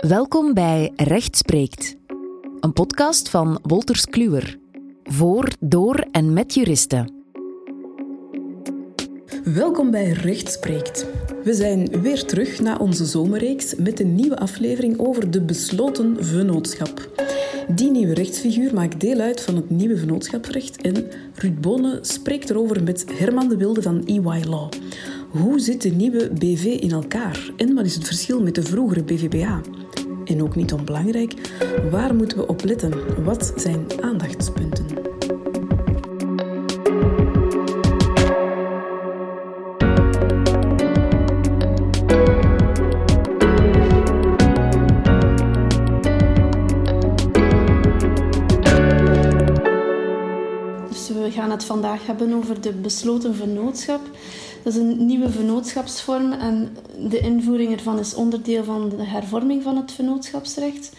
Welkom bij Recht Spreekt, een podcast van Wolters Kluwer. Voor, door en met juristen. Welkom bij Recht Spreekt. We zijn weer terug na onze zomerreeks met een nieuwe aflevering over de besloten vennootschap. Die nieuwe rechtsfiguur maakt deel uit van het nieuwe vennootschapsrecht en Ruud Bonen spreekt erover met Herman de Wilde van EY Law. Hoe zit de nieuwe BV in elkaar en wat is het verschil met de vroegere BVBA? En ook niet onbelangrijk, waar moeten we op letten? Wat zijn aandachtspunten? Dus we gaan het vandaag hebben over de besloten vennootschap. Is een nieuwe vennootschapsvorm en de invoering ervan is onderdeel van de hervorming van het vennootschapsrecht.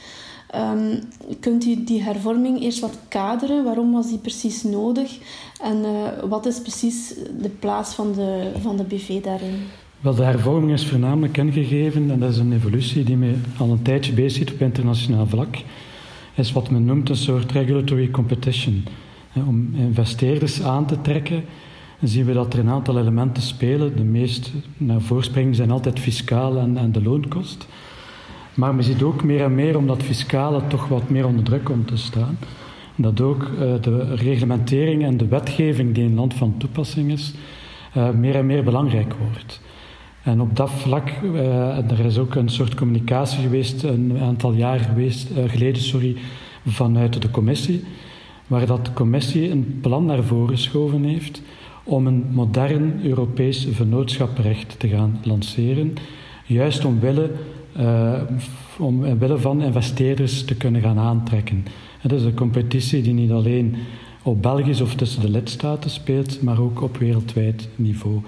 Um, kunt u die hervorming eerst wat kaderen? Waarom was die precies nodig? En uh, wat is precies de plaats van de, van de BV daarin? Wel, de hervorming is voornamelijk ingegeven, en dat is een evolutie die me al een tijdje bezig zit op internationaal vlak, is wat men noemt een soort regulatory competition. Om investeerders aan te trekken zien we dat er een aantal elementen spelen. De meest naar voren springen zijn altijd fiscaal en, en de loonkost. Maar men ziet ook meer en meer, omdat fiscale toch wat meer onder druk komt te staan, dat ook uh, de reglementering en de wetgeving die in land van toepassing is, uh, meer en meer belangrijk wordt. En op dat vlak, uh, er is ook een soort communicatie geweest, een aantal jaar geweest, geleden sorry, vanuit de commissie, waar dat de commissie een plan naar voren geschoven heeft om een modern Europees vennootschaprecht te gaan lanceren, juist omwille, uh, omwille van investeerders te kunnen gaan aantrekken. Het is een competitie die niet alleen op Belgisch of tussen de lidstaten speelt, maar ook op wereldwijd niveau.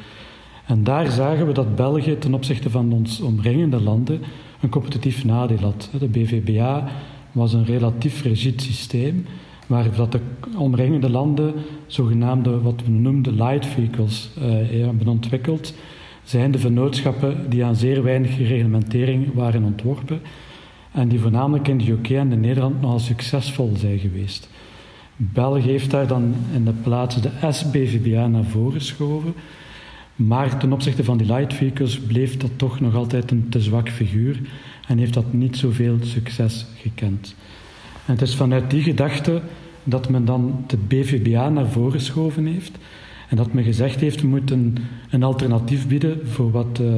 En daar zagen we dat België ten opzichte van ons omringende landen een competitief nadeel had. De BVBA was een relatief rigide systeem waar dat de omringende landen zogenaamde wat we noemden light vehicles uh, hebben ontwikkeld, zijn de vennootschappen die aan zeer weinig reglementering waren ontworpen en die voornamelijk in de UK en in Nederland nogal succesvol zijn geweest. België heeft daar dan in de plaats de SBVBA naar voren geschoven, maar ten opzichte van die light vehicles bleef dat toch nog altijd een te zwak figuur en heeft dat niet zoveel succes gekend. En het is vanuit die gedachte dat men dan de BVBA naar voren geschoven heeft en dat men gezegd heeft we moeten een alternatief bieden voor wat uh,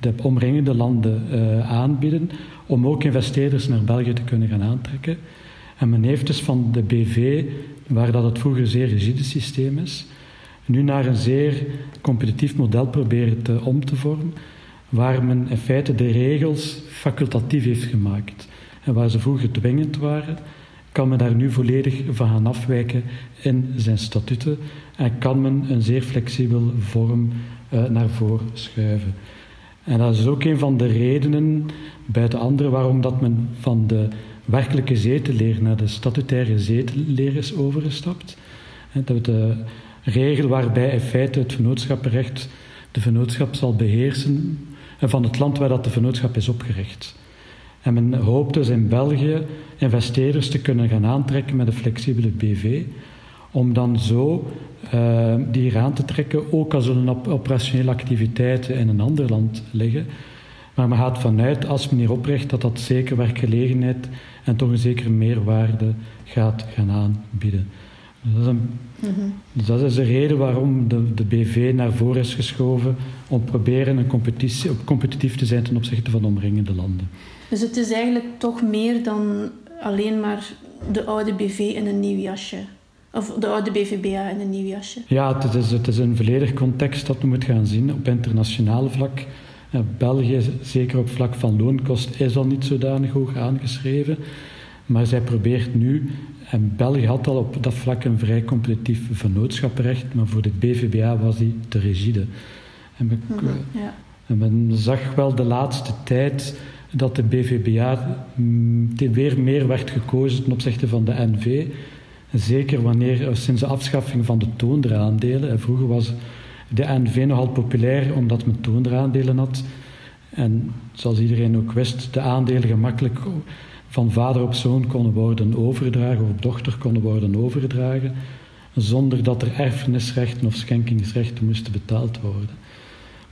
de omringende landen uh, aanbieden om ook investeerders naar België te kunnen gaan aantrekken. En men heeft dus van de BV, waar dat het vroeger zeer rigide systeem is, nu naar een zeer competitief model proberen te om te vormen, waar men in feite de regels facultatief heeft gemaakt. En waar ze vroeger dwingend waren, kan men daar nu volledig van gaan afwijken in zijn statuten en kan men een zeer flexibel vorm uh, naar voren schuiven. En dat is ook een van de redenen, de andere, waarom dat men van de werkelijke zetelleer naar de statutaire zetelleer is overgestapt. Dat de regel waarbij in feite het vennootschappenrecht de vennootschap zal beheersen van het land waar dat de vennootschap is opgericht. En men hoopt dus in België investeerders te kunnen gaan aantrekken met een flexibele BV, om dan zo uh, die hier aan te trekken, ook als een op operationele activiteiten in een ander land liggen. Maar men gaat vanuit, als men hier opricht, dat dat zeker werkgelegenheid en toch een zekere meerwaarde gaat gaan aanbieden. Dat is, een, mm-hmm. dus dat is de reden waarom de, de BV naar voren is geschoven, om proberen een competitie, competitief te zijn ten opzichte van de omringende landen. Dus het is eigenlijk toch meer dan alleen maar de oude BV in een nieuw jasje. Of de oude BVBA in een nieuw jasje. Ja, het is, het is een volledig context dat we moeten gaan zien op internationaal vlak. België, zeker op vlak van loonkost, is al niet zodanig hoog aangeschreven. Maar zij probeert nu, en België had al op dat vlak een vrij competitief vennootschappenrecht, maar voor de BVBA was die te rigide. En men, mm -hmm, ja. en men zag wel de laatste tijd dat de BVBA mm, weer meer werd gekozen ten opzichte van de NV. Zeker wanneer eh, sinds de afschaffing van de toonderaandelen. Vroeger was de NV nogal populair omdat men toonderaandelen had. En zoals iedereen ook wist, de aandelen gemakkelijk van vader op zoon konden worden overgedragen of op dochter konden worden overgedragen, zonder dat er erfenisrechten of schenkingsrechten moesten betaald worden.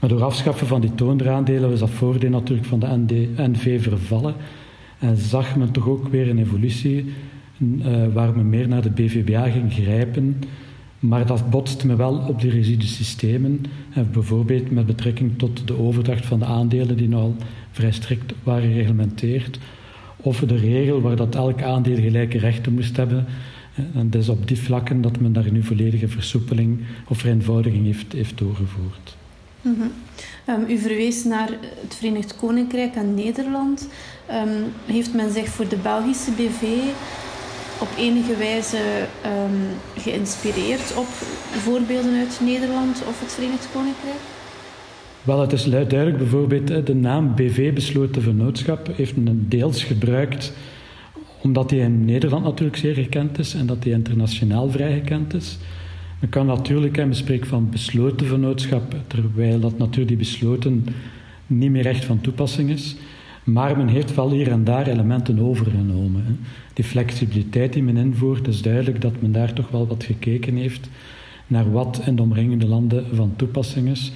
Maar door afschaffen van die toonderaandelen was dat voordeel natuurlijk van de NV vervallen en zag men toch ook weer een evolutie uh, waar men meer naar de BVBA ging grijpen. Maar dat botste me wel op die rigide systemen. En bijvoorbeeld met betrekking tot de overdracht van de aandelen die al vrij strikt waren gereglementeerd. Of de regel waar dat elk aandeel gelijke rechten moest hebben. En het is op die vlakken dat men daar nu volledige versoepeling of vereenvoudiging heeft, heeft doorgevoerd. Mm u verwees naar het Verenigd Koninkrijk en Nederland. Um, heeft men zich voor de Belgische BV op enige wijze um, geïnspireerd op voorbeelden uit Nederland of het Verenigd Koninkrijk? Wel, het is duidelijk bijvoorbeeld de naam BV Besloten Vennootschap heeft men deels gebruikt omdat die in Nederland natuurlijk zeer gekend is en dat die internationaal vrij gekend is. Men kan natuurlijk, en we spreken van besloten vennootschap, terwijl dat natuurlijk die besloten niet meer echt van toepassing is. Maar men heeft wel hier en daar elementen overgenomen. Hè. Die flexibiliteit die men invoert, is duidelijk dat men daar toch wel wat gekeken heeft naar wat in de omringende landen van toepassing is.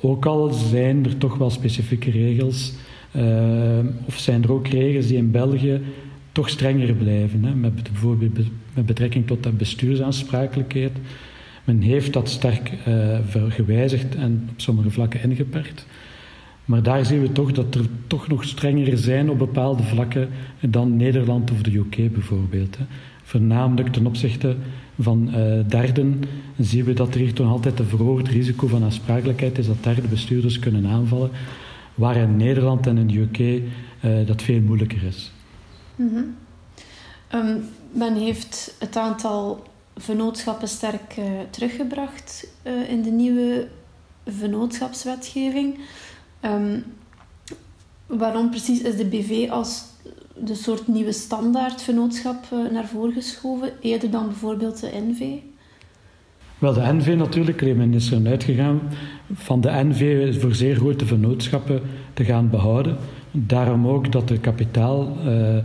Ook al zijn er toch wel specifieke regels, uh, of zijn er ook regels die in België toch strenger blijven. Hè, met bijvoorbeeld met betrekking tot de bestuursaansprakelijkheid. Men heeft dat sterk uh, gewijzigd en op sommige vlakken ingeperkt. Maar daar zien we toch dat er toch nog strenger zijn op bepaalde vlakken dan Nederland of de UK bijvoorbeeld. Hè. Voornamelijk ten opzichte van uh, derden zien we dat er hier toch altijd een verhoogd risico van aansprakelijkheid is dat derde bestuurders kunnen aanvallen, waar in Nederland en in de UK uh, dat veel moeilijker is. -hmm. um, men heeft het aantal vennootschappen sterk uh, teruggebracht in de nieuwe vennootschapswetgeving. Um, waarom precies is de BV als de soort nieuwe standaard vennootschap uh, naar voren geschoven, eerder dan bijvoorbeeld de NV? Wel, de NV natuurlijk, men is er uitgegaan van de NV voor zeer grote vennootschappen te gaan behouden. Daarom ook dat de kapitaal uh,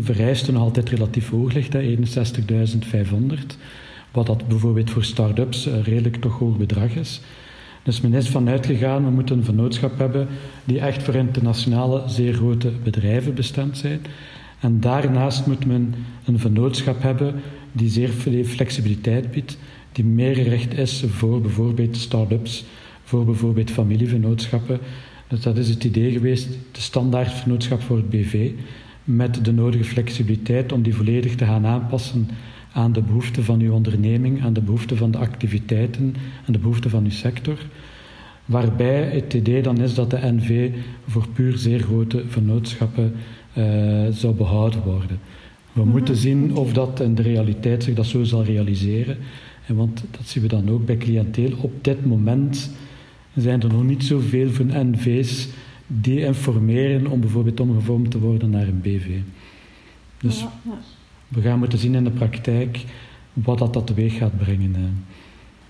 vereiste nog altijd relatief hoog ligt, 61.500. Wat dat bijvoorbeeld voor start-ups een redelijk toch hoog bedrag is. Dus men is vanuit gegaan, we moeten een vennootschap hebben die echt voor internationale, zeer grote bedrijven bestemd zijn. En daarnaast moet men een vennootschap hebben die zeer veel flexibiliteit biedt, die meer recht is voor bijvoorbeeld start-ups, voor bijvoorbeeld familievennootschappen. Dus dat is het idee geweest, de standaard vennootschap voor het BV, met de nodige flexibiliteit om die volledig te gaan aanpassen aan de behoeften van uw onderneming, aan de behoeften van de activiteiten, aan de behoeften van uw sector. Waarbij het idee dan is dat de NV voor puur zeer grote vennootschappen uh, zou behouden worden. We mhm. moeten zien of dat in de realiteit zich dat zo zal realiseren. En want dat zien we dan ook bij cliënteel. Op dit moment zijn er nog niet zoveel van NV's die informeren om bijvoorbeeld omgevormd te worden naar een BV. Dus ja, ja we gaan moeten zien in de praktijk wat dat, dat teweeg gaat brengen.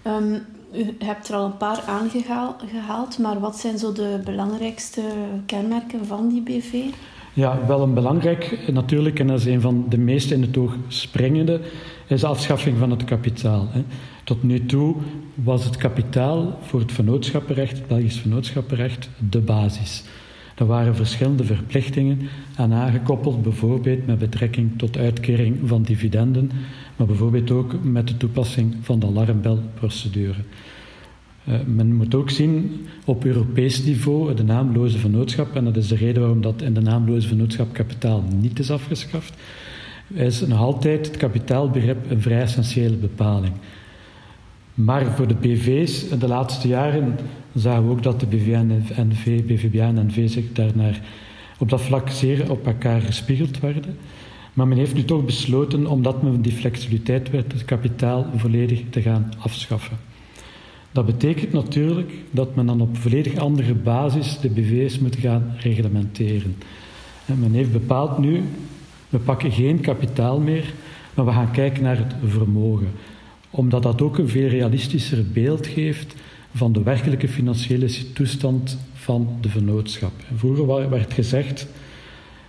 Um, u hebt er al een paar aangehaald, maar wat zijn zo de belangrijkste kenmerken van die BV? Ja, wel een belangrijk natuurlijk, en dat is een van de meest in het oog springende, is afschaffing van het kapitaal. Tot nu toe was het kapitaal voor het vennootschappenrecht, het Belgisch vennootschappenrecht, de basis. Er waren verschillende verplichtingen aan aangekoppeld, bijvoorbeeld met betrekking tot uitkering van dividenden, maar bijvoorbeeld ook met de toepassing van de alarmbelprocedure. Uh, men moet ook zien op Europees niveau de naamloze vennootschap, en dat is de reden waarom dat in de naamloze vennootschap kapitaal niet is afgeschaft, is nog altijd het kapitaalbegrip een vrij essentiële bepaling. Maar voor de BV's in de laatste jaren zagen we ook dat de BVA en NV, BVBA en NV zich daarnaar op dat vlak zeer op elkaar gespiegeld werden. Maar men heeft nu toch besloten, omdat men die flexibiliteit werd, het kapitaal volledig te gaan afschaffen. Dat betekent natuurlijk dat men dan op volledig andere basis de BV's moet gaan reglementeren. En men heeft bepaald nu, we pakken geen kapitaal meer, maar we gaan kijken naar het vermogen. Omdat dat ook een veel realistischer beeld geeft van de werkelijke financiële toestand van de vennootschap. Vroeger werd gezegd,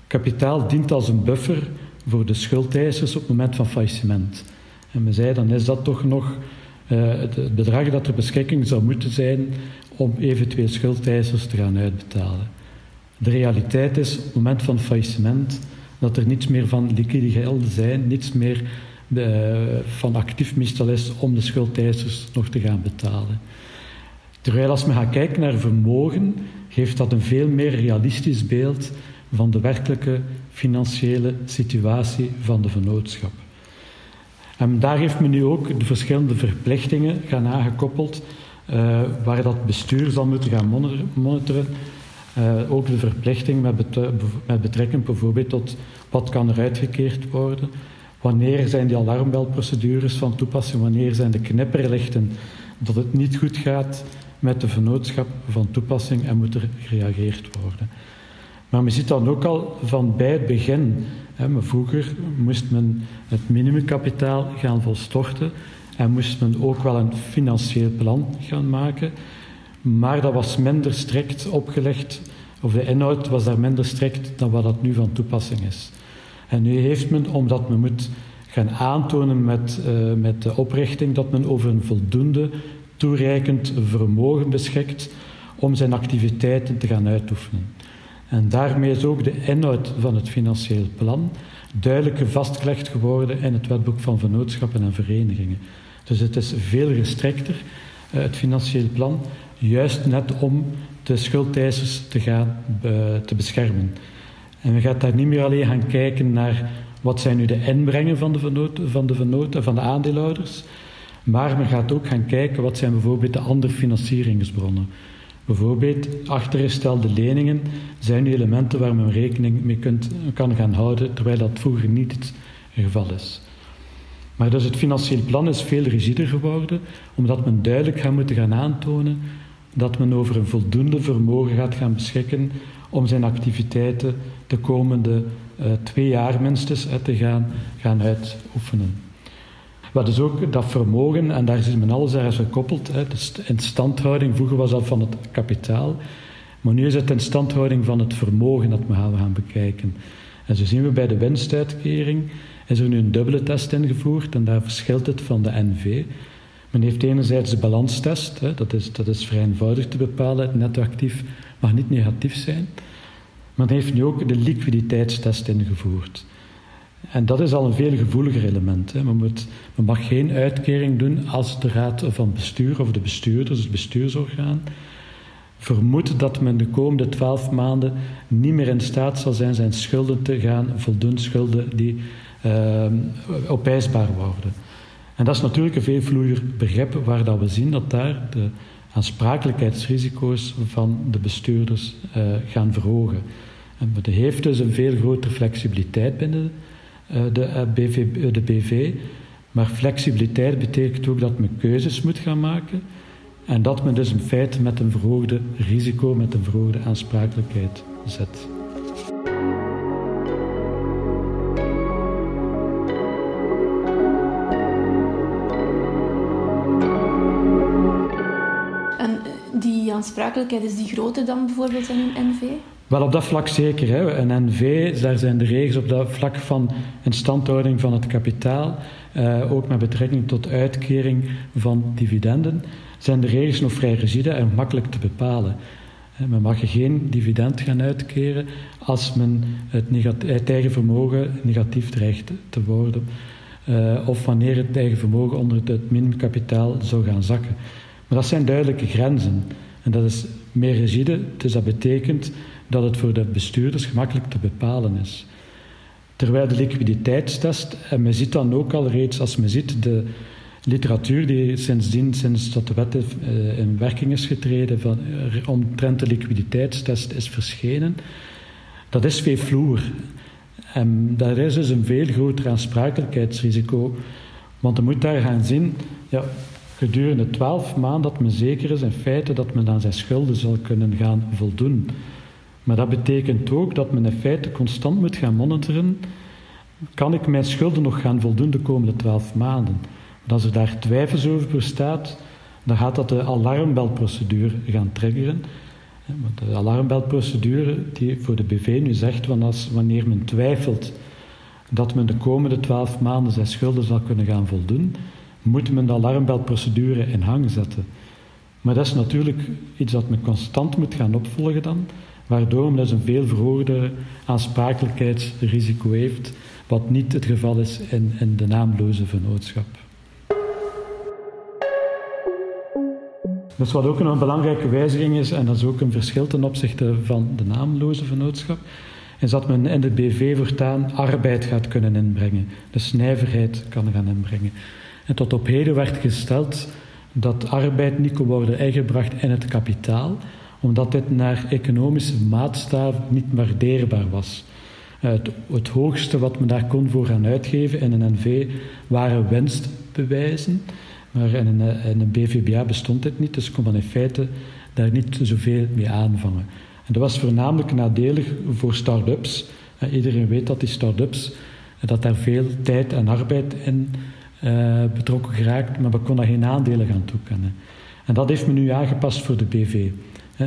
kapitaal dient als een buffer voor de schuldeisers op het moment van faillissement. En men zei, dan is dat toch nog uh, het bedrag dat ter beschikking zou moeten zijn om eventueel schuldeisers te gaan uitbetalen. De realiteit is, op het moment van faillissement, dat er niets meer van liquide gelden zijn, niets meer uh, van actief meestal is om de schuldeisers nog te gaan betalen. Terwijl als men gaat kijken naar vermogen, geeft dat een veel meer realistisch beeld van de werkelijke financiële situatie van de vennootschap. En daar heeft men nu ook de verschillende verplichtingen gaan aangekoppeld, uh, waar dat bestuur zal moeten gaan monitoren. Uh, ook de verplichting met, betrekking bijvoorbeeld tot wat kan er uitgekeerd worden, wanneer zijn die alarmbelprocedures van toepassing, wanneer zijn de knipperlichten dat het niet goed gaat met de vennootschap van toepassing en moet er gereageerd worden. Maar men ziet dan ook al van bij het begin. Hè, vroeger moest men het minimumkapitaal gaan volstorten en moest men ook wel een financieel plan gaan maken. Maar dat was minder strikt opgelegd, of de inhoud was daar minder strikt dan wat dat nu van toepassing is. En nu heeft men, omdat men moet gaan aantonen met, uh, met de oprichting dat men over een voldoende toereikend vermogen beschikt om zijn activiteiten te gaan uitoefenen. En daarmee is ook de inhoud van het financieel plan duidelijk vastgelegd geworden in het wetboek van vennootschappen en verenigingen. Dus het is veel restricter, eh, het financieel plan, juist net om de schuldeisers te gaan te beschermen. En we gaan daar niet meer alleen gaan kijken naar wat zijn nu de inbrengen van de, van de, vernoten, van de aandeelhouders, maar men gaat ook gaan kijken wat zijn bijvoorbeeld de andere financieringsbronnen. Bijvoorbeeld achtergestelde leningen zijn nu elementen waar men rekening mee kunt, kan gaan houden, terwijl dat vroeger niet het geval is. Maar dus het financieel plan is veel rigider geworden, omdat men duidelijk gaat moeten gaan aantonen dat men over een voldoende vermogen gaat gaan beschikken om zijn activiteiten de komende uh, twee jaar minstens uh, te gaan, gaan uitoefenen. Wat is ook dat vermogen, en daar is men alles aan gekoppeld, hè, de instandhouding, vroeger was dat van het kapitaal, maar nu is het instandhouding van het vermogen dat we gaan bekijken. En zo zien we bij de winstuitkering, is er nu een dubbele test ingevoerd en daar verschilt het van de NV. Men heeft enerzijds de balanstest, hè, dat, is, dat is vrij eenvoudig te bepalen, het netto actief mag niet negatief zijn. Men heeft nu ook de liquiditeitstest ingevoerd. En dat is al een veel gevoeliger element. Hè. Men, moet, men, mag geen uitkering doen als de raad van bestuur of de bestuurders, het bestuursorgaan, vermoedt dat men de komende twaalf maanden niet meer in staat zal zijn zijn schulden te gaan voldoen, schulden die uh, opeisbaar worden. En dat is natuurlijk een veel vloeier begrip waar dat we zien dat daar de aansprakelijkheidsrisico's van de bestuurders uh, gaan verhogen. En heeft dus een veel grotere flexibiliteit binnen eh, de, BV, eh, de BV. Maar flexibiliteit betekent ook dat men keuzes moet gaan maken en dat men dus in feite met een verhoogde risico, met een verhoogde aansprakelijkheid zet. Aansprakelijkheid, is die groter dan bijvoorbeeld in een NV? Wel, op dat vlak zeker. Hè. Een NV, daar zijn de regels op dat vlak van instandhouding van het kapitaal, uh, ook met betrekking tot uitkering van dividenden, zijn de regels nog vrij rigide en makkelijk te bepalen. Men mag geen dividend gaan uitkeren als men het, eigen vermogen negatief dreigt te worden. Uh, of wanneer het eigen vermogen onder het minimumkapitaal zou gaan zakken. Maar dat zijn duidelijke grenzen. En dat is meer rigide, dus dat betekent dat het voor de bestuurders gemakkelijk te bepalen is. Terwijl de liquiditeitstest, en men ziet dan ook al reeds, als men ziet de literatuur die sindsdien, sinds dat de wet eh, in werking is getreden, van, eh, omtrent de liquiditeitstest is verschenen, dat is veel vloer. En daar is dus een veel groter aansprakelijkheidsrisico. Want je moet daar gaan zien, ja, gedurende twaalf maanden dat men zeker is in feite dat men aan zijn schulden zal kunnen gaan voldoen. Maar dat betekent ook dat men in feite constant moet gaan monitoren. Kan ik mijn schulden nog gaan voldoen de komende twaalf maanden? Als er daar twijfels over bestaat, dan gaat dat de alarmbelprocedure gaan triggeren. De alarmbelprocedure die voor de BV nu zegt, van als, wanneer men twijfelt dat men de komende twaalf maanden zijn schulden zal kunnen gaan voldoen, moet men de alarmbelprocedure in hang zetten. Maar dat is natuurlijk iets dat men constant moet gaan opvolgen dan, waardoor men dus een veel verhoogde aansprakelijkheidsrisico heeft, wat niet het geval is in, in de naamloze vennootschap. Dus wat ook een belangrijke wijziging is, en dat is ook een verschil ten opzichte van de naamloze vennootschap, is dat men in de BV voortaan arbeid gaat kunnen inbrengen. Dus nijverheid kan gaan inbrengen. En tot op heden werd gesteld dat arbeid niet kon worden ingebracht in het kapitaal, omdat dit naar economische maatstaven niet waardeerbaar was. Het, het, hoogste wat men daar kon voor gaan uitgeven in een NV waren winstbewijzen, maar in een, in een BVBA bestond dit niet, dus kon men in feite daar niet zoveel mee aanvangen. En dat was voornamelijk nadelig voor start-ups. Iedereen weet dat die start-ups, dat daar veel tijd en arbeid in uh, betrokken geraakt, maar we konden geen aandelen gaan toekennen. En dat heeft men nu aangepast voor de BV.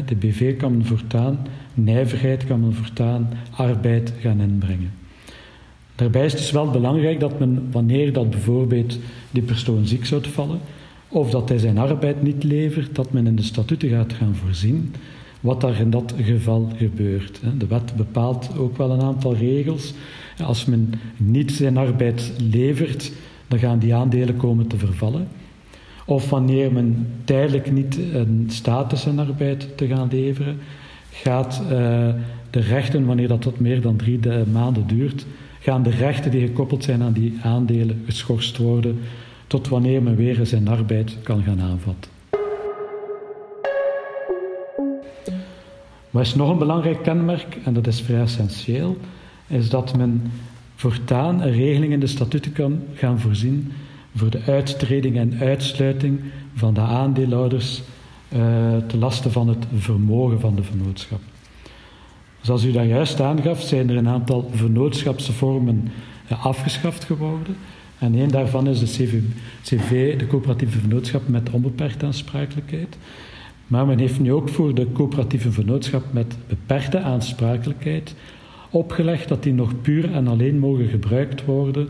De BV kan voortaan, nijverheid kan men voortaan, arbeid gaan inbrengen. Daarbij is het dus wel belangrijk dat men, wanneer dat bijvoorbeeld die persoon ziek zou vallen, of dat hij zijn arbeid niet levert, dat men in de statuten gaat gaan voorzien wat daar in dat geval gebeurt. De wet bepaalt ook wel een aantal regels. Als men niet zijn arbeid levert, dan gaan die aandelen komen te vervallen. Of wanneer men tijdelijk niet staat is zijn arbeid te gaan leveren, gaat uh, de rechten, wanneer dat tot meer dan drie maanden duurt, gaan de rechten die gekoppeld zijn aan die aandelen geschorst worden tot wanneer men weer zijn arbeid kan gaan aanvatten. Wat is nog een belangrijk kenmerk, en dat is vrij essentieel, is dat men voortaan een regeling in de statuten kan gaan voorzien voor de uittreding en uitsluiting van de aandeelhouders uh, te lasten van het vermogen van de vennootschap. Zoals u dat juist aangaf, zijn er een aantal vennootschapsvormen uh, afgeschaft geworden. En een daarvan is de CV, CV, de coöperatieve vennootschap met onbeperkte aansprakelijkheid. Maar men heeft nu ook voor de coöperatieve vennootschap met beperkte aansprakelijkheid opgelegd dat die nog puur en alleen mogen gebruikt worden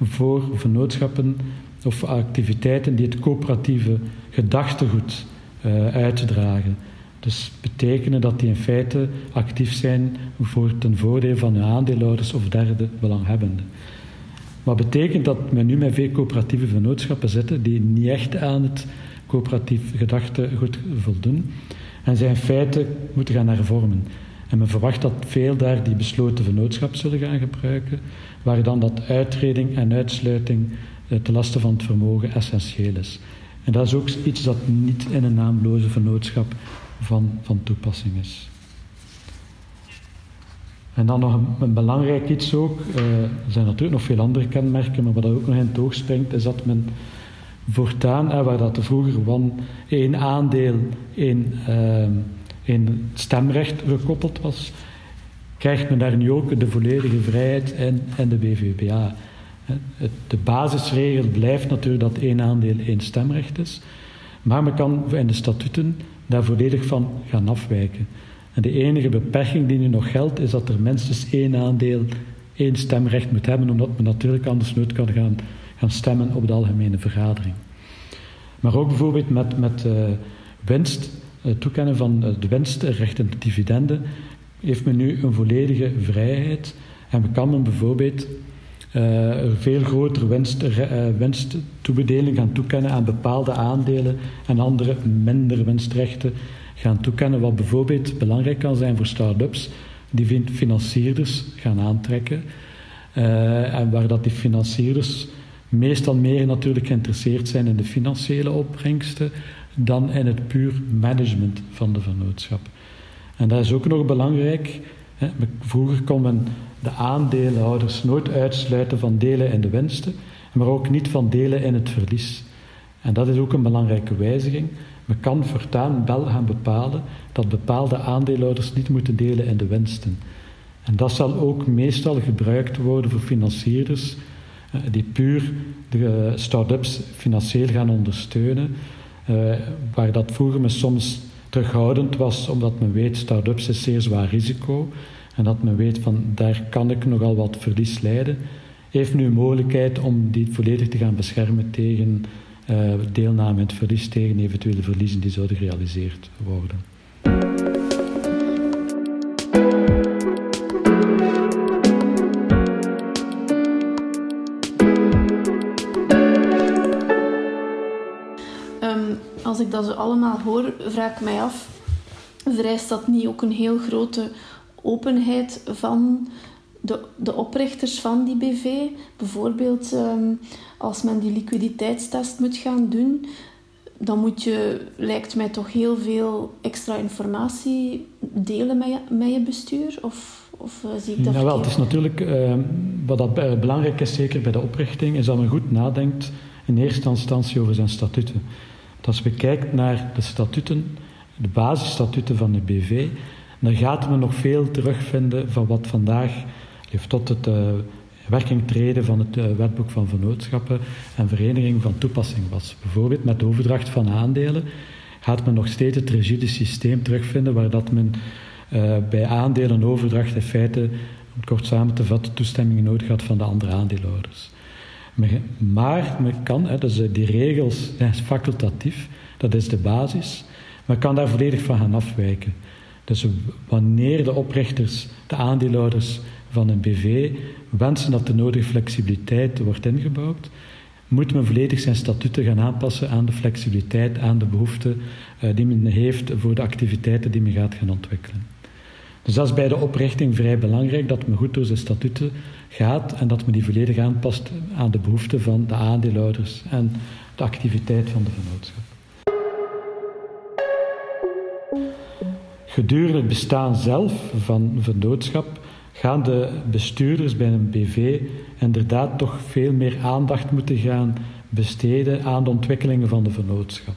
voor vennootschappen of activiteiten die het coöperatieve gedachtegoed uh, uitdragen. Dus betekenen dat die in feite actief zijn voor ten voordele van hun aandeelhouders of derde belanghebbenden. Wat betekent dat men nu met veel coöperatieve vennootschappen zitten die niet echt aan het coöperatief gedachtegoed voldoen. En zij in feite moeten gaan hervormen. En men verwacht dat veel daar die besloten vennootschap zullen gaan gebruiken, waar dan dat uitreding en uitsluiting eh, te lasten van het vermogen essentieel is. En dat is ook iets dat niet in een naamloze vennootschap van, van toepassing is. En dan nog een, belangrijk iets ook, uh, er zijn natuurlijk nog veel andere kenmerken, maar wat ook nog in het oog springt, is dat men voortaan, hè, waar dat vroeger van één aandeel, uh, stemrecht gekoppeld was, krijgt men daar nu ook de volledige vrijheid in, in de BVBA. De basisregel blijft natuurlijk dat één aandeel één stemrecht is, maar men kan in de statuten daar volledig van gaan afwijken. En de enige beperking die nu nog geldt, is dat er minstens één aandeel één stemrecht moet hebben, omdat men natuurlijk anders nooit kan gaan gaan stemmen op de algemene vergadering. Maar ook bijvoorbeeld met, met uh, winst, eh, toekennen van eh, de winstrechten en dividenden, heeft men nu een volledige vrijheid. En we kan men bijvoorbeeld uh, veel grotere winst, gaan toekennen aan bepaalde aandelen en andere minder winstrechten gaan toekennen, wat bijvoorbeeld belangrijk kan zijn voor start-ups die financierders gaan aantrekken. En waar dat die financierders meestal meer natuurlijk geïnteresseerd zijn in de financiële opbrengsten dan in het puur management van de vennootschap. En dat is ook nog belangrijk. Vroeger kon men de aandeelhouders nooit uitsluiten van delen in de winsten, maar ook niet van delen in het verlies. En dat is ook een belangrijke wijziging. Men kan voortaan wel gaan bepalen dat bepaalde aandeelhouders niet moeten delen in de winsten. En dat zal ook meestal gebruikt worden voor financierders die puur de start-ups financieel gaan ondersteunen. Waar dat vroeger me soms terughoudend was, omdat men weet, start-ups is zeer zwaar risico. En dat men weet van daar kan ik nogal wat verlies leiden. Heeft nu een mogelijkheid om die volledig te gaan beschermen tegen uh, deelname in het verlies, tegen eventuele verliezen die zouden gerealiseerd worden. Allemaal hoor, vraag ik mij af, vereist dat niet ook een heel grote openheid van de, de oprichters van die BV? Bijvoorbeeld ehm, als men die liquiditeitstest moet gaan doen, dan moet je, lijkt mij toch heel veel extra informatie delen met je, met je bestuur? Of, of uh, zie ik dat nou, wel, Het is natuurlijk, uh, wat dat belangrijk is, zeker bij de oprichting, is dat men goed nadenkt in eerste instantie over zijn statuten als we kijken naar de statuten, de basisstatuten van de BV, dan gaat men nog veel terugvinden van wat vandaag tot het uh, werking treden van het uh, wetboek van vennootschappen en vereniging van toepassing was. Bijvoorbeeld met de overdracht van aandelen gaat men nog steeds het rigide systeem terugvinden waar dat men uh, bij aandelenoverdracht in feite, om kort samen te vatten, toestemming nodig had van de andere aandeelhouders. Maar men kan, hè, dus die regels zijn facultatief, dat is de basis, men kan daar volledig van gaan afwijken. Dus wanneer de oprichters, de aandeelhouders van een BV wensen dat de nodige flexibiliteit wordt ingebouwd, moet men volledig zijn statuten gaan aanpassen aan de flexibiliteit, aan de behoeften uh, die men heeft voor de activiteiten die men gaat gaan ontwikkelen. Dus dat is bij de oprichting vrij belangrijk, dat men goed door zijn statuten gaat en dat men die volledig aanpast aan de behoeften van de aandeelhouders en de activiteit van de vennootschap. Gedurende het bestaan zelf van vennootschap gaan de bestuurders bij een BV inderdaad toch veel meer aandacht moeten gaan besteden aan de ontwikkelingen van de vennootschap.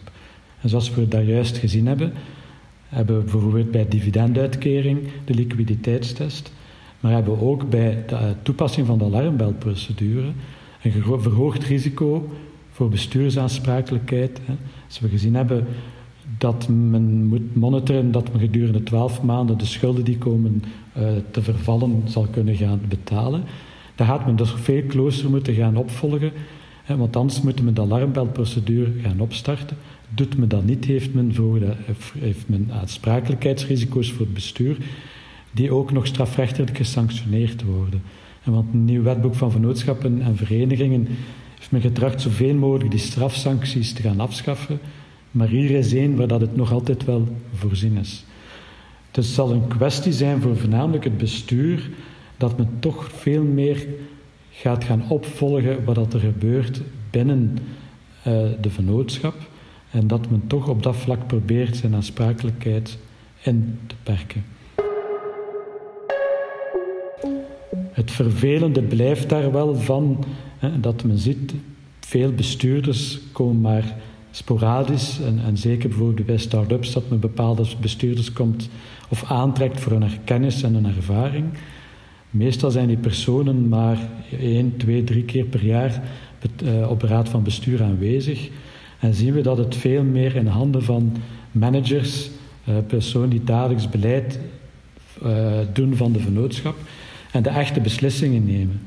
En zoals we daar juist gezien hebben, hebben we bijvoorbeeld bij dividenduitkering de liquiditeitstest, maar hebben ook bij de toepassing van de alarmbelprocedure een verhoogd risico voor bestuursaansprakelijkheid. Als we gezien hebben dat men moet monitoren dat men gedurende twaalf maanden de schulden die komen uh, te vervallen zal kunnen gaan betalen. Dan gaat men dus veel closer moeten gaan opvolgen, want anders moeten we de alarmbelprocedure gaan opstarten. Doet men dat niet, heeft men, voor de, heeft men aansprakelijkheidsrisico's voor het bestuur, die ook nog strafrechtelijk gesanctioneerd worden. En want een nieuw wetboek van vennootschappen en verenigingen heeft men getracht zoveel mogelijk die strafsancties te gaan afschaffen, maar hier is één waar dat het nog altijd wel voorzien is. Het zal een kwestie zijn voor voornamelijk het bestuur dat men toch veel meer gaat gaan opvolgen wat er gebeurt binnen uh, de vennootschap en dat men toch op dat vlak probeert zijn aansprakelijkheid in te perken. Het vervelende blijft daar wel van hè, dat men ziet, veel bestuurders komen maar sporadisch en, en zeker bijvoorbeeld bij start-ups dat men bepaalde bestuurders komt of aantrekt voor hun kennis en hun ervaring. Meestal zijn die personen maar één, twee, drie keer per jaar eh, op raad van bestuur aanwezig. En zien we dat het veel meer in handen van managers, uh, personen die dagelijks beleid uh, doen van de vennootschap de echte beslissingen nemen.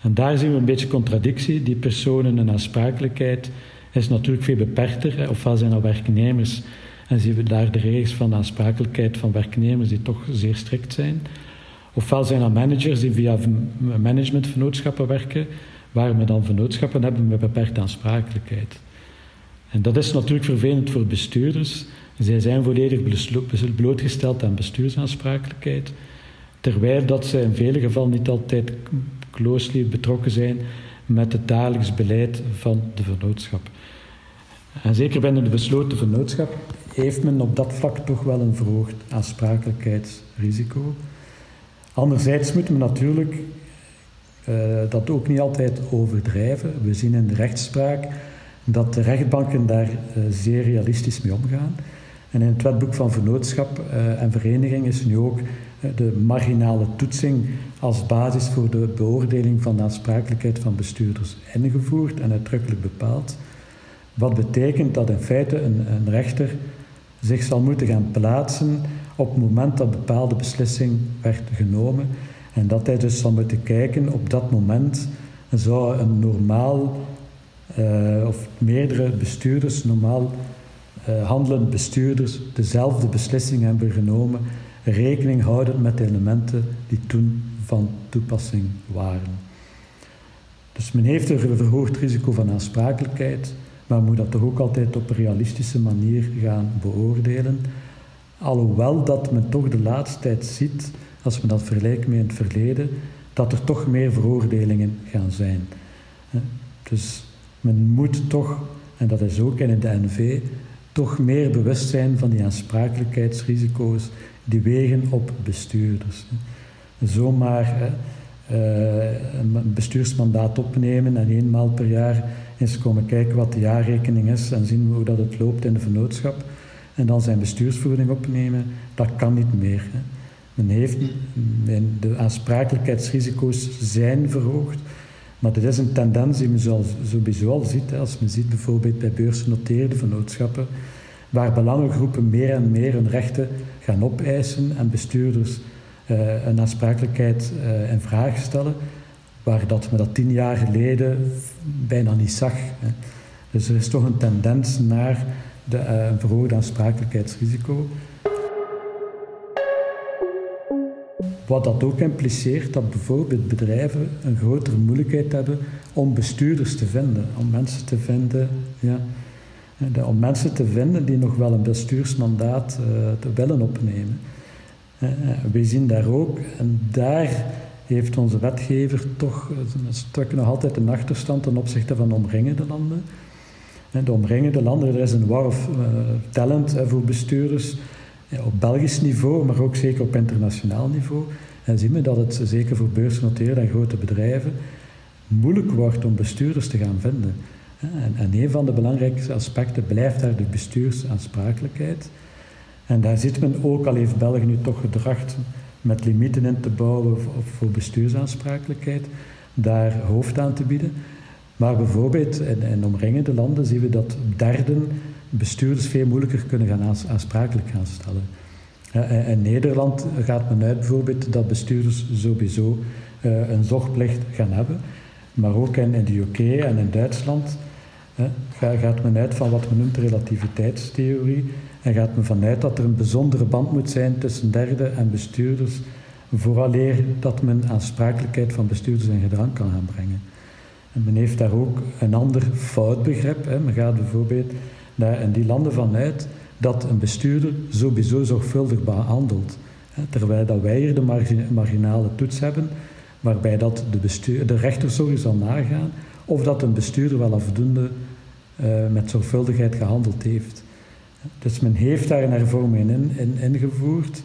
En daar zien we een beetje contradictie. Die personen en aansprakelijkheid is natuurlijk veel beperkter. Ofwel zijn er werknemers en zien we daar de regels van de aansprakelijkheid van werknemers die toch zeer strikt zijn. Ofwel zijn er managers die via managementvennootschappen werken, waar we dan vennootschappen hebben met beperkte aansprakelijkheid. En dat is natuurlijk vervelend voor bestuurders. Zij zijn volledig blootgesteld aan bestuursaansprakelijkheid, terwijl dat zij in vele gevallen niet altijd closely betrokken zijn met het dagelijks beleid van de vennootschap. En zeker binnen de besloten vennootschap heeft men op dat vlak toch wel een verhoogd aansprakelijkheidsrisico. Anderzijds moeten we natuurlijk uh, dat ook niet altijd overdrijven. We zien in de rechtspraak dat de rechtbanken daar uh, zeer realistisch mee omgaan. En in het wetboek van vennootschap uh, en vereniging is nu ook de marginale toetsing als basis voor de beoordeling van de aansprakelijkheid van bestuurders ingevoerd en uitdrukkelijk bepaald. Wat betekent dat in feite een, een rechter zich zal moeten gaan plaatsen op het moment dat bepaalde beslissing werd genomen. En dat hij dus zal moeten kijken op dat moment zou een normaal uh, of meerdere bestuurders, normaal uh, handelend bestuurders, dezelfde beslissing hebben genomen, rekening houden met de elementen die toen van toepassing waren. Dus men heeft een verhoogd risico van aansprakelijkheid, maar moet dat toch ook altijd op een realistische manier gaan beoordelen. Alhoewel dat men toch de laatste tijd ziet, als we dat vergelijken met het verleden, dat er toch meer veroordelingen gaan zijn. Dus men moet toch, en dat is ook in de NV, toch meer bewust zijn van die aansprakelijkheidsrisico's die wegen op bestuurders. Zomaar uh, een bestuursmandaat opnemen en eenmaal per jaar eens komen kijken wat de jaarrekening is en zien hoe dat het loopt in de vennootschap en dan zijn bestuursvoering opnemen, dat kan niet meer. Men heeft, de aansprakelijkheidsrisico's zijn verhoogd, maar dit is een tendens die men sowieso al ziet. Als men ziet bijvoorbeeld bij beursgenoteerde vennootschappen, waar belangengroepen meer en meer hun rechten gaan opeisen en bestuurders uh, een aansprakelijkheid uh, in vraag stellen, waar dat men dat tien jaar geleden bijna niet zag. Hè. Dus er is toch een tendens naar de, uh, een verhoogd aansprakelijkheidsrisico. Wat dat ook impliceert dat bijvoorbeeld bedrijven een grotere moeilijkheid hebben om bestuurders te vinden, om mensen te vinden, ja, om mensen te vinden die nog wel een bestuursmandaat uh, te willen opnemen. Uh, we zien daar ook, en daar heeft onze wetgever toch een stuk nog altijd een achterstand ten opzichte van de omringende landen. De omringende landen, er is een war of uh, talent voor bestuurders op Belgisch niveau, maar ook zeker op internationaal niveau. En zien we dat het zeker voor beursgenoteerde en grote bedrijven moeilijk wordt om bestuurders te gaan vinden. En, en een van de belangrijkste aspecten blijft daar de bestuursaansprakelijkheid. En daar ziet men ook, al heeft België nu toch gedracht met limieten in te bouwen voor bestuursaansprakelijkheid, daar hoofd aan te bieden. Maar bijvoorbeeld in, in omringende landen zien we dat derden bestuurders veel moeilijker kunnen gaan aansprakelijk gaan stellen. In Nederland gaat men uit bijvoorbeeld dat bestuurders sowieso uh, een zorgplicht gaan hebben. Maar ook in, de UK en in Duitsland gaat men uit van wat men noemt relativiteitstheorie. En gaat men vanuit dat er een bijzondere band moet zijn tussen derden en bestuurders, vooraleer dat men aansprakelijkheid van bestuurders in gedrang kan gaan brengen. En men heeft daar ook een ander foutbegrip. Hè. Men gaat bijvoorbeeld daar in die landen vanuit dat een bestuurder sowieso zorgvuldig behandelt. Terwijl dat wij hier de marginale toets hebben, waarbij dat de, de rechter sowieso zal nagaan of dat een bestuurder wel afdoende uh, met zorgvuldigheid gehandeld heeft. Dus men heeft daar een hervorming in, in, ingevoerd,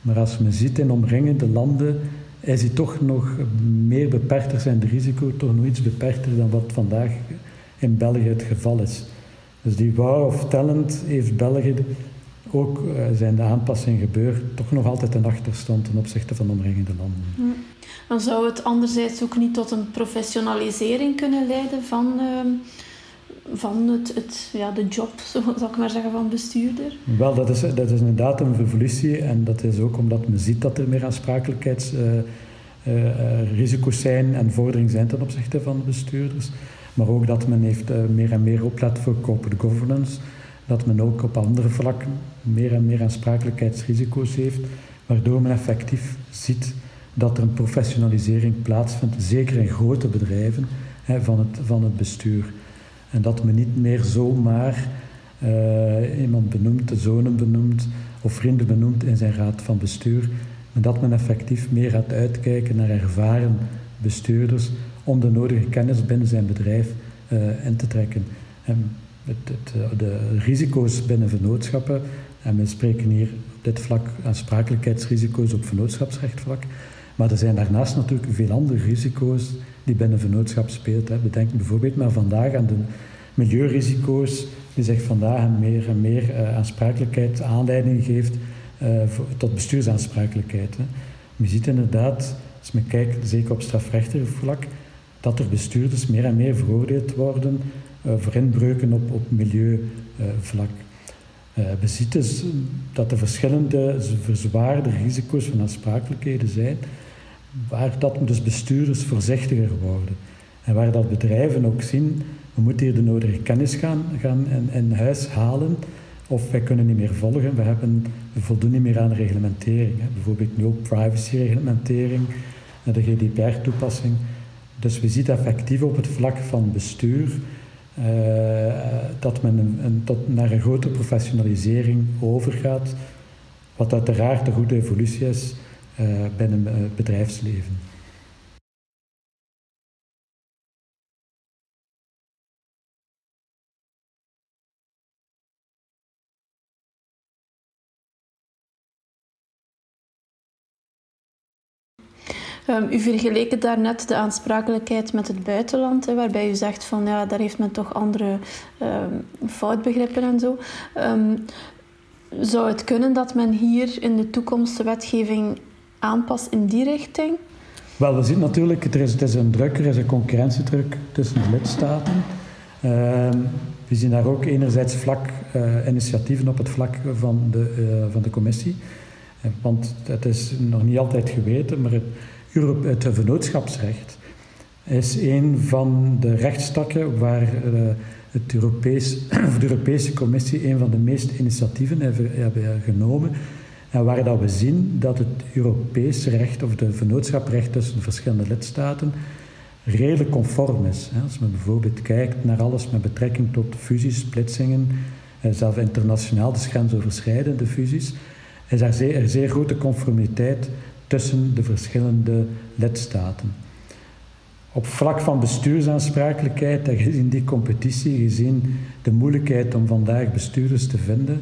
maar als men ziet in omringende landen, is die toch nog meer beperkter zijn de risico, toch nog iets beperkter dan wat vandaag in België het geval is. Dus die wow of talent heeft België ook, uh, zijn de aanpassingen gebeurd, toch nog altijd een achterstand ten opzichte van omringende landen. Dan zou het anderzijds ook niet tot een professionalisering kunnen leiden van, uh, van het, het, ja, de job, zo zal ik maar zeggen, van bestuurder? Wel, dat is, dat is inderdaad een revolutie en dat is ook omdat men ziet dat er meer aansprakelijkheidsrisico's uh, uh, zijn en vorderingen zijn ten opzichte van de bestuurders. Maar ook dat men heeft meer en meer oplet voor corporate governance. Dat men ook op andere vlakken meer en meer aansprakelijkheidsrisico's heeft. Waardoor men effectief ziet dat er een professionalisering plaatsvindt, zeker in grote bedrijven, van, het, van het bestuur. En dat men niet meer zomaar uh, iemand benoemt, de zonen benoemt of vrienden benoemt in zijn raad van bestuur. Maar dat men effectief meer gaat uitkijken naar ervaren bestuurders om de nodige kennis binnen zijn bedrijf uh, in te trekken. En eh, de risico's binnen vennootschappen, en we spreken hier op dit vlak aansprakelijkheidsrisico's op vennootschapsrechtvlak, maar er zijn daarnaast natuurlijk veel andere risico's die binnen vennootschap speelt. Hè. We denken bijvoorbeeld maar vandaag aan de milieurisico's, die zich vandaag meer en meer uh, aansprakelijkheid aanleiding geeft voor, tot bestuursaansprakelijkheid. Je ziet inderdaad, als men kijkt, zeker op strafrechtelijk vlak, dat er bestuurders meer en meer veroordeeld worden voor inbreuken op, op milieuvlak. we zien dus dat er verschillende verzwaarde risico's van aansprakelijkheden zijn, waar dat dus bestuurders voorzichtiger worden. En waar dat bedrijven ook zien, we moeten hier de nodige kennis gaan, gaan in, in huis halen, of wij kunnen niet meer volgen. We, hebben, we voldoen niet meer aan reglementering. Bijvoorbeeld nu ook privacy-reglementering, de GDPR-toepassing. Dus we zien effectief op het vlak van bestuur dat men een, tot naar een grote professionalisering overgaat, wat uiteraard een goede evolutie is uh, binnen het bedrijfsleven. Um, u vergeleken daarnet de aansprakelijkheid met het buitenland, hè, waarbij u zegt van ja, daar heeft men toch andere um, foutbegrippen en zo. Um, zou het kunnen dat men hier in de toekomst de wetgeving aanpast in die richting? Wel, we zien natuurlijk, er is, het is een druk, er is een concurrentiedruk tussen de lidstaten. we zien daar ook enerzijds vlak uh, initiatieven op het vlak van de, uh, van de commissie. Want het is nog niet altijd geweten, maar het, het vennootschapsrecht is een van de rechtstakken waar eh, het Europees, de Europese Commissie een van de meeste initiatieven hebben genomen. En waar dat we zien dat het Europese recht of de vennootschaprecht tussen verschillende lidstaten redelijk conform is. Als men bijvoorbeeld kijkt naar alles met betrekking tot fusies, splitsingen, eh, zelfs internationaal, dus grensoverschrijdende fusies, is er zeer, zeer grote conformiteit tussen de verschillende lidstaten. Op vlak van bestuursaansprakelijkheid, en gezien die competitie, gezien de moeilijkheid om vandaag bestuurders te vinden,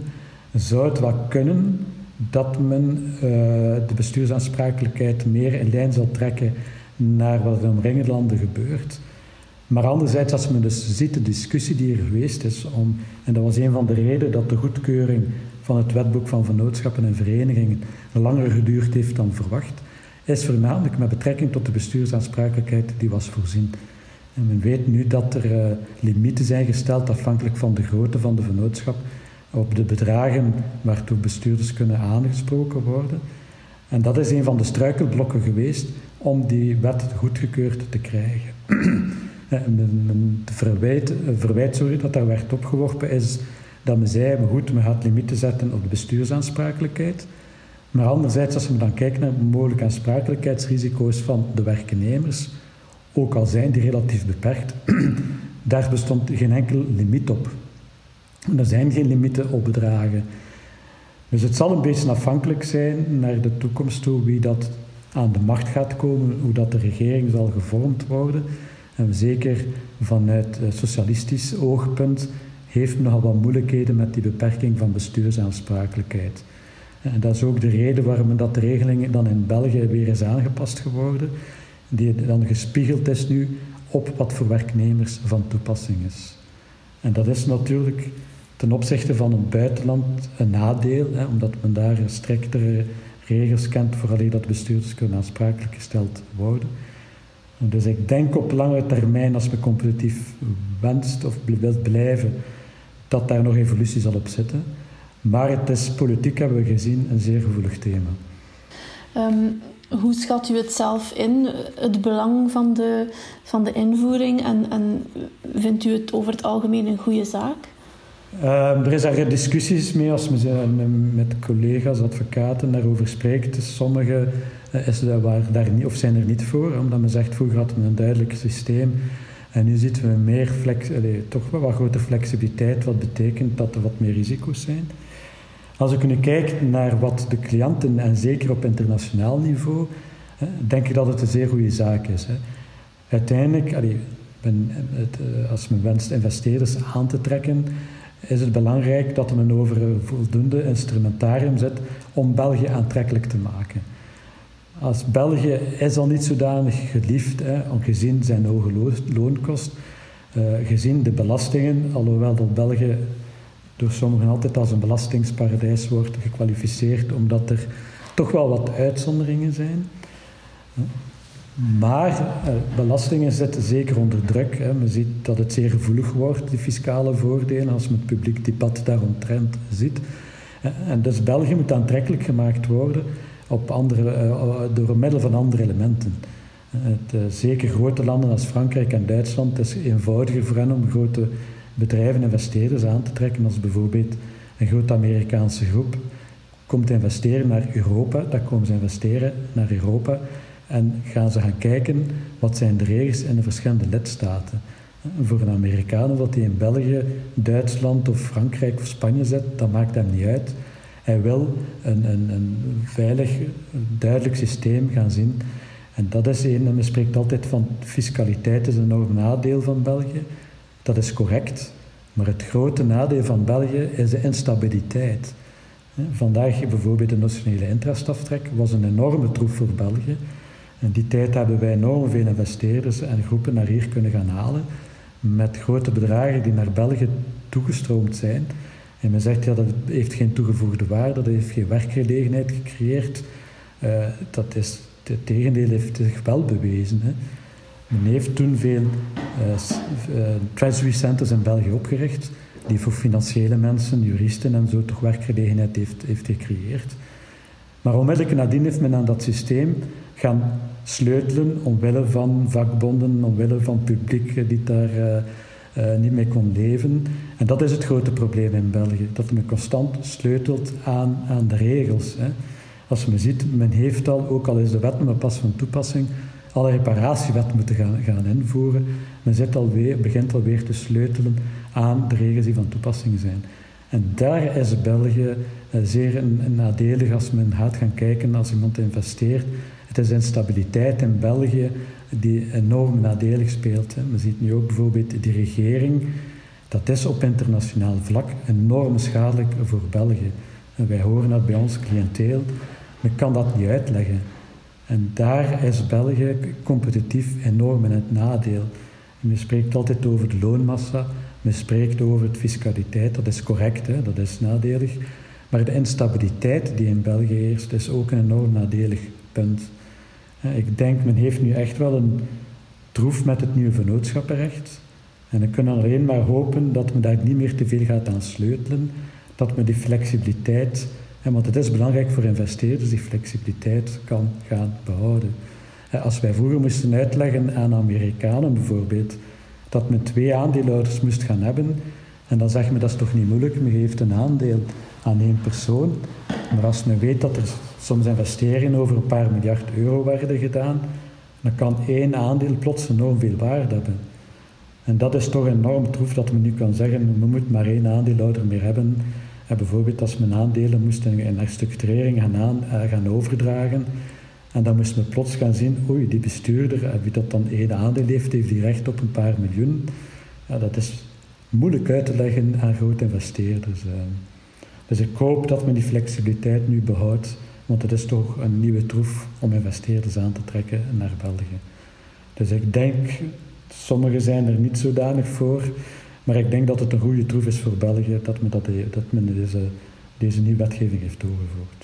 zou het wel kunnen dat men uh, de bestuursaansprakelijkheid meer in lijn zal trekken naar wat in omringende landen gebeurt. Maar anderzijds, als men dus ziet de discussie die er geweest is om, en dat was een van de redenen dat de goedkeuring van het wetboek van vennootschappen en verenigingen langer geduurd heeft dan verwacht, is voornamelijk met betrekking tot de bestuursaansprakelijkheid die was voorzien. En men weet nu dat er uh, limieten zijn gesteld afhankelijk van de grootte van de vennootschap op de bedragen waartoe bestuurders kunnen aangesproken worden. En dat is een van de struikelblokken geweest om die wet goedgekeurd te krijgen. en men, verwijt, verwijt sorry, dat daar werd opgeworpen is dat men zei, goed, men gaat limieten zetten op de bestuursaansprakelijkheid. Maar anderzijds, als we dan kijken naar mogelijke aansprakelijkheidsrisico's van de werknemers, ook al zijn die relatief beperkt, daar bestond geen enkel limiet op. er zijn geen limieten op bedragen. Dus het zal een beetje afhankelijk zijn naar de toekomst toe wie dat aan de macht gaat komen, hoe dat de regering zal gevormd worden. En zeker vanuit socialistisch oogpunt heeft nogal wat moeilijkheden met die beperking van bestuursaansprakelijkheid. En dat is ook de reden waarom dat de regeling dan in België weer is aangepast geworden, die dan gespiegeld is nu op wat voor werknemers van toepassing is. En dat is natuurlijk ten opzichte van het buitenland een nadeel, hè, omdat men daar striktere regels kent voor dat bestuurders kunnen aansprakelijk gesteld worden. Dus ik denk op lange termijn, als men competitief wenst of wilt blijven, dat daar nog evolutie zal op zitten. Maar het is politiek, hebben we gezien, een zeer gevoelig thema. Um, hoe schat u het zelf in, het belang van de, van de invoering? En, en vindt u het over het algemeen een goede zaak? Uh, er is daar discussies mee als men met collega's, advocaten daarover spreekt. Sommigen uh, is daar, daar niet, of zijn er niet voor, omdat men zegt vroeger hadden we een duidelijk systeem en nu zitten we meer flex, allez, toch wel wat grotere flexibiliteit, wat betekent dat er wat meer risico's zijn. Als we kunnen kijken naar wat de cliënten, en zeker op internationaal niveau, denk ik dat het een zeer goede zaak is. Uiteindelijk, eh, als men wenst investeerders aan te trekken, is het belangrijk dat men over een voldoende instrumentarium zet om België aantrekkelijk te maken. Als België is al niet zodanig geliefd, hè, gezien zijn hoge loonkost, uh, gezien de belastingen, alhoewel dat België door sommigen altijd als een belastingsparadijs wordt gekwalificeerd, omdat er toch wel wat uitzonderingen zijn. Maar eh, belastingen zetten zeker onder druk. Men ziet dat het zeer gevoelig wordt, die fiscale voordelen, als men het publiek debat daaromtrent ziet. Eh, en dus België moet aantrekkelijk gemaakt worden op andere, uh, door middel van andere elementen. Het, zeker grote landen als Frankrijk en Duitsland, het is eenvoudiger voor hen om grote bedrijven en investeerders aan te trekken, als bijvoorbeeld een grote Amerikaanse groep komt investeren naar Europa, dan komen ze investeren naar Europa en gaan ze gaan kijken wat zijn de regels in de verschillende lidstaten. Voor een Amerikaan of dat hij in België, Duitsland of Frankrijk of Spanje zit, dat maakt hem niet uit. Hij wil een, een, een veilig, duidelijk systeem gaan zien. En dat is een, men spreekt altijd van fiscaliteit is een enorm nadeel van België. Dat is correct. Maar het grote nadeel van België is de instabiliteit. Vandaag bijvoorbeeld de nationale intrastaftrek was een enorme troef voor België. In die tijd hebben wij enorm veel investeerders en groepen naar hier kunnen gaan halen met grote bedragen die naar België toegestroomd zijn. En men zegt, ja, dat heeft geen toegevoegde waarde, dat heeft geen werkgelegenheid gecreëerd. Uh, dat is, het tegendeel heeft zich wel bewezen. Hè. Men heeft toen veel uh, treasury centers in België opgericht, die voor financiële mensen, juristen en zo toch werkgelegenheid heeft, heeft gecreëerd. Maar onmiddellijk nadien heeft men aan dat systeem gaan sleutelen omwille van vakbonden, omwille van publiek die daar uh, niet mee kon leven. En dat is het grote probleem in België, dat men constant sleutelt aan, aan de regels. Hè. Als men ziet, men heeft al, ook al is de wet maar pas van toepassing, alle reparatiewet moeten gaan, gaan invoeren. Men zit alweer, begint alweer te sleutelen aan de regels die van toepassing zijn. En daar is België uh, zeer nadelig als men gaat gaan kijken, als iemand investeert, het is instabiliteit in België die enorm nadelig speelt. We zien nu ook bijvoorbeeld die regering. Dat is op internationaal vlak enorm schadelijk voor België. Wij horen dat bij ons cliënteel. Men kan dat niet uitleggen. En daar is België competitief enorm in het nadeel. men spreekt altijd over de loonmassa, men spreekt over de fiscaliteit, dat is correct, hè? dat is nadelig. Maar de instabiliteit die in België heerst, is ook een enorm nadelig punt. Ik denk, men heeft nu echt wel een troef met het nieuwe vennootschappenrecht. En we kunnen alleen maar hopen dat men daar niet meer te veel gaat aan sleutelen. Dat men die flexibiliteit, want het is belangrijk voor investeerders, die flexibiliteit kan gaan behouden. Als wij vroeger moesten uitleggen aan Amerikanen bijvoorbeeld, dat men twee aandeelhouders moest gaan hebben, en dan zeg men dat is toch niet moeilijk, men geeft een aandeel aan één persoon. Maar als men weet dat er soms investeringen over een paar miljard euro werden gedaan, dan kan één aandeel plots enorm veel waarde hebben. En dat is toch enorm troef dat men nu kan zeggen, we moeten maar één aandeelhouder meer hebben. En bijvoorbeeld als men aandelen moesten in herstructurering gaan, aan, eh, gaan overdragen, en dan moest men plots gaan zien, oei, die bestuurder, wie dat dan één aandeel heeft, heeft die recht op een paar miljoen. Ja, dat is moeilijk uit te leggen aan grote investeerders. Eh. Dus ik hoop dat men die flexibiliteit nu behoudt, want het is toch een nieuwe troef om investeerders aan te trekken naar België. Dus ik denk, sommigen zijn er niet zodanig voor, maar ik denk dat het een goede troef is voor België dat men, dat, dat men deze, deze nieuwe wetgeving heeft doorgevoerd.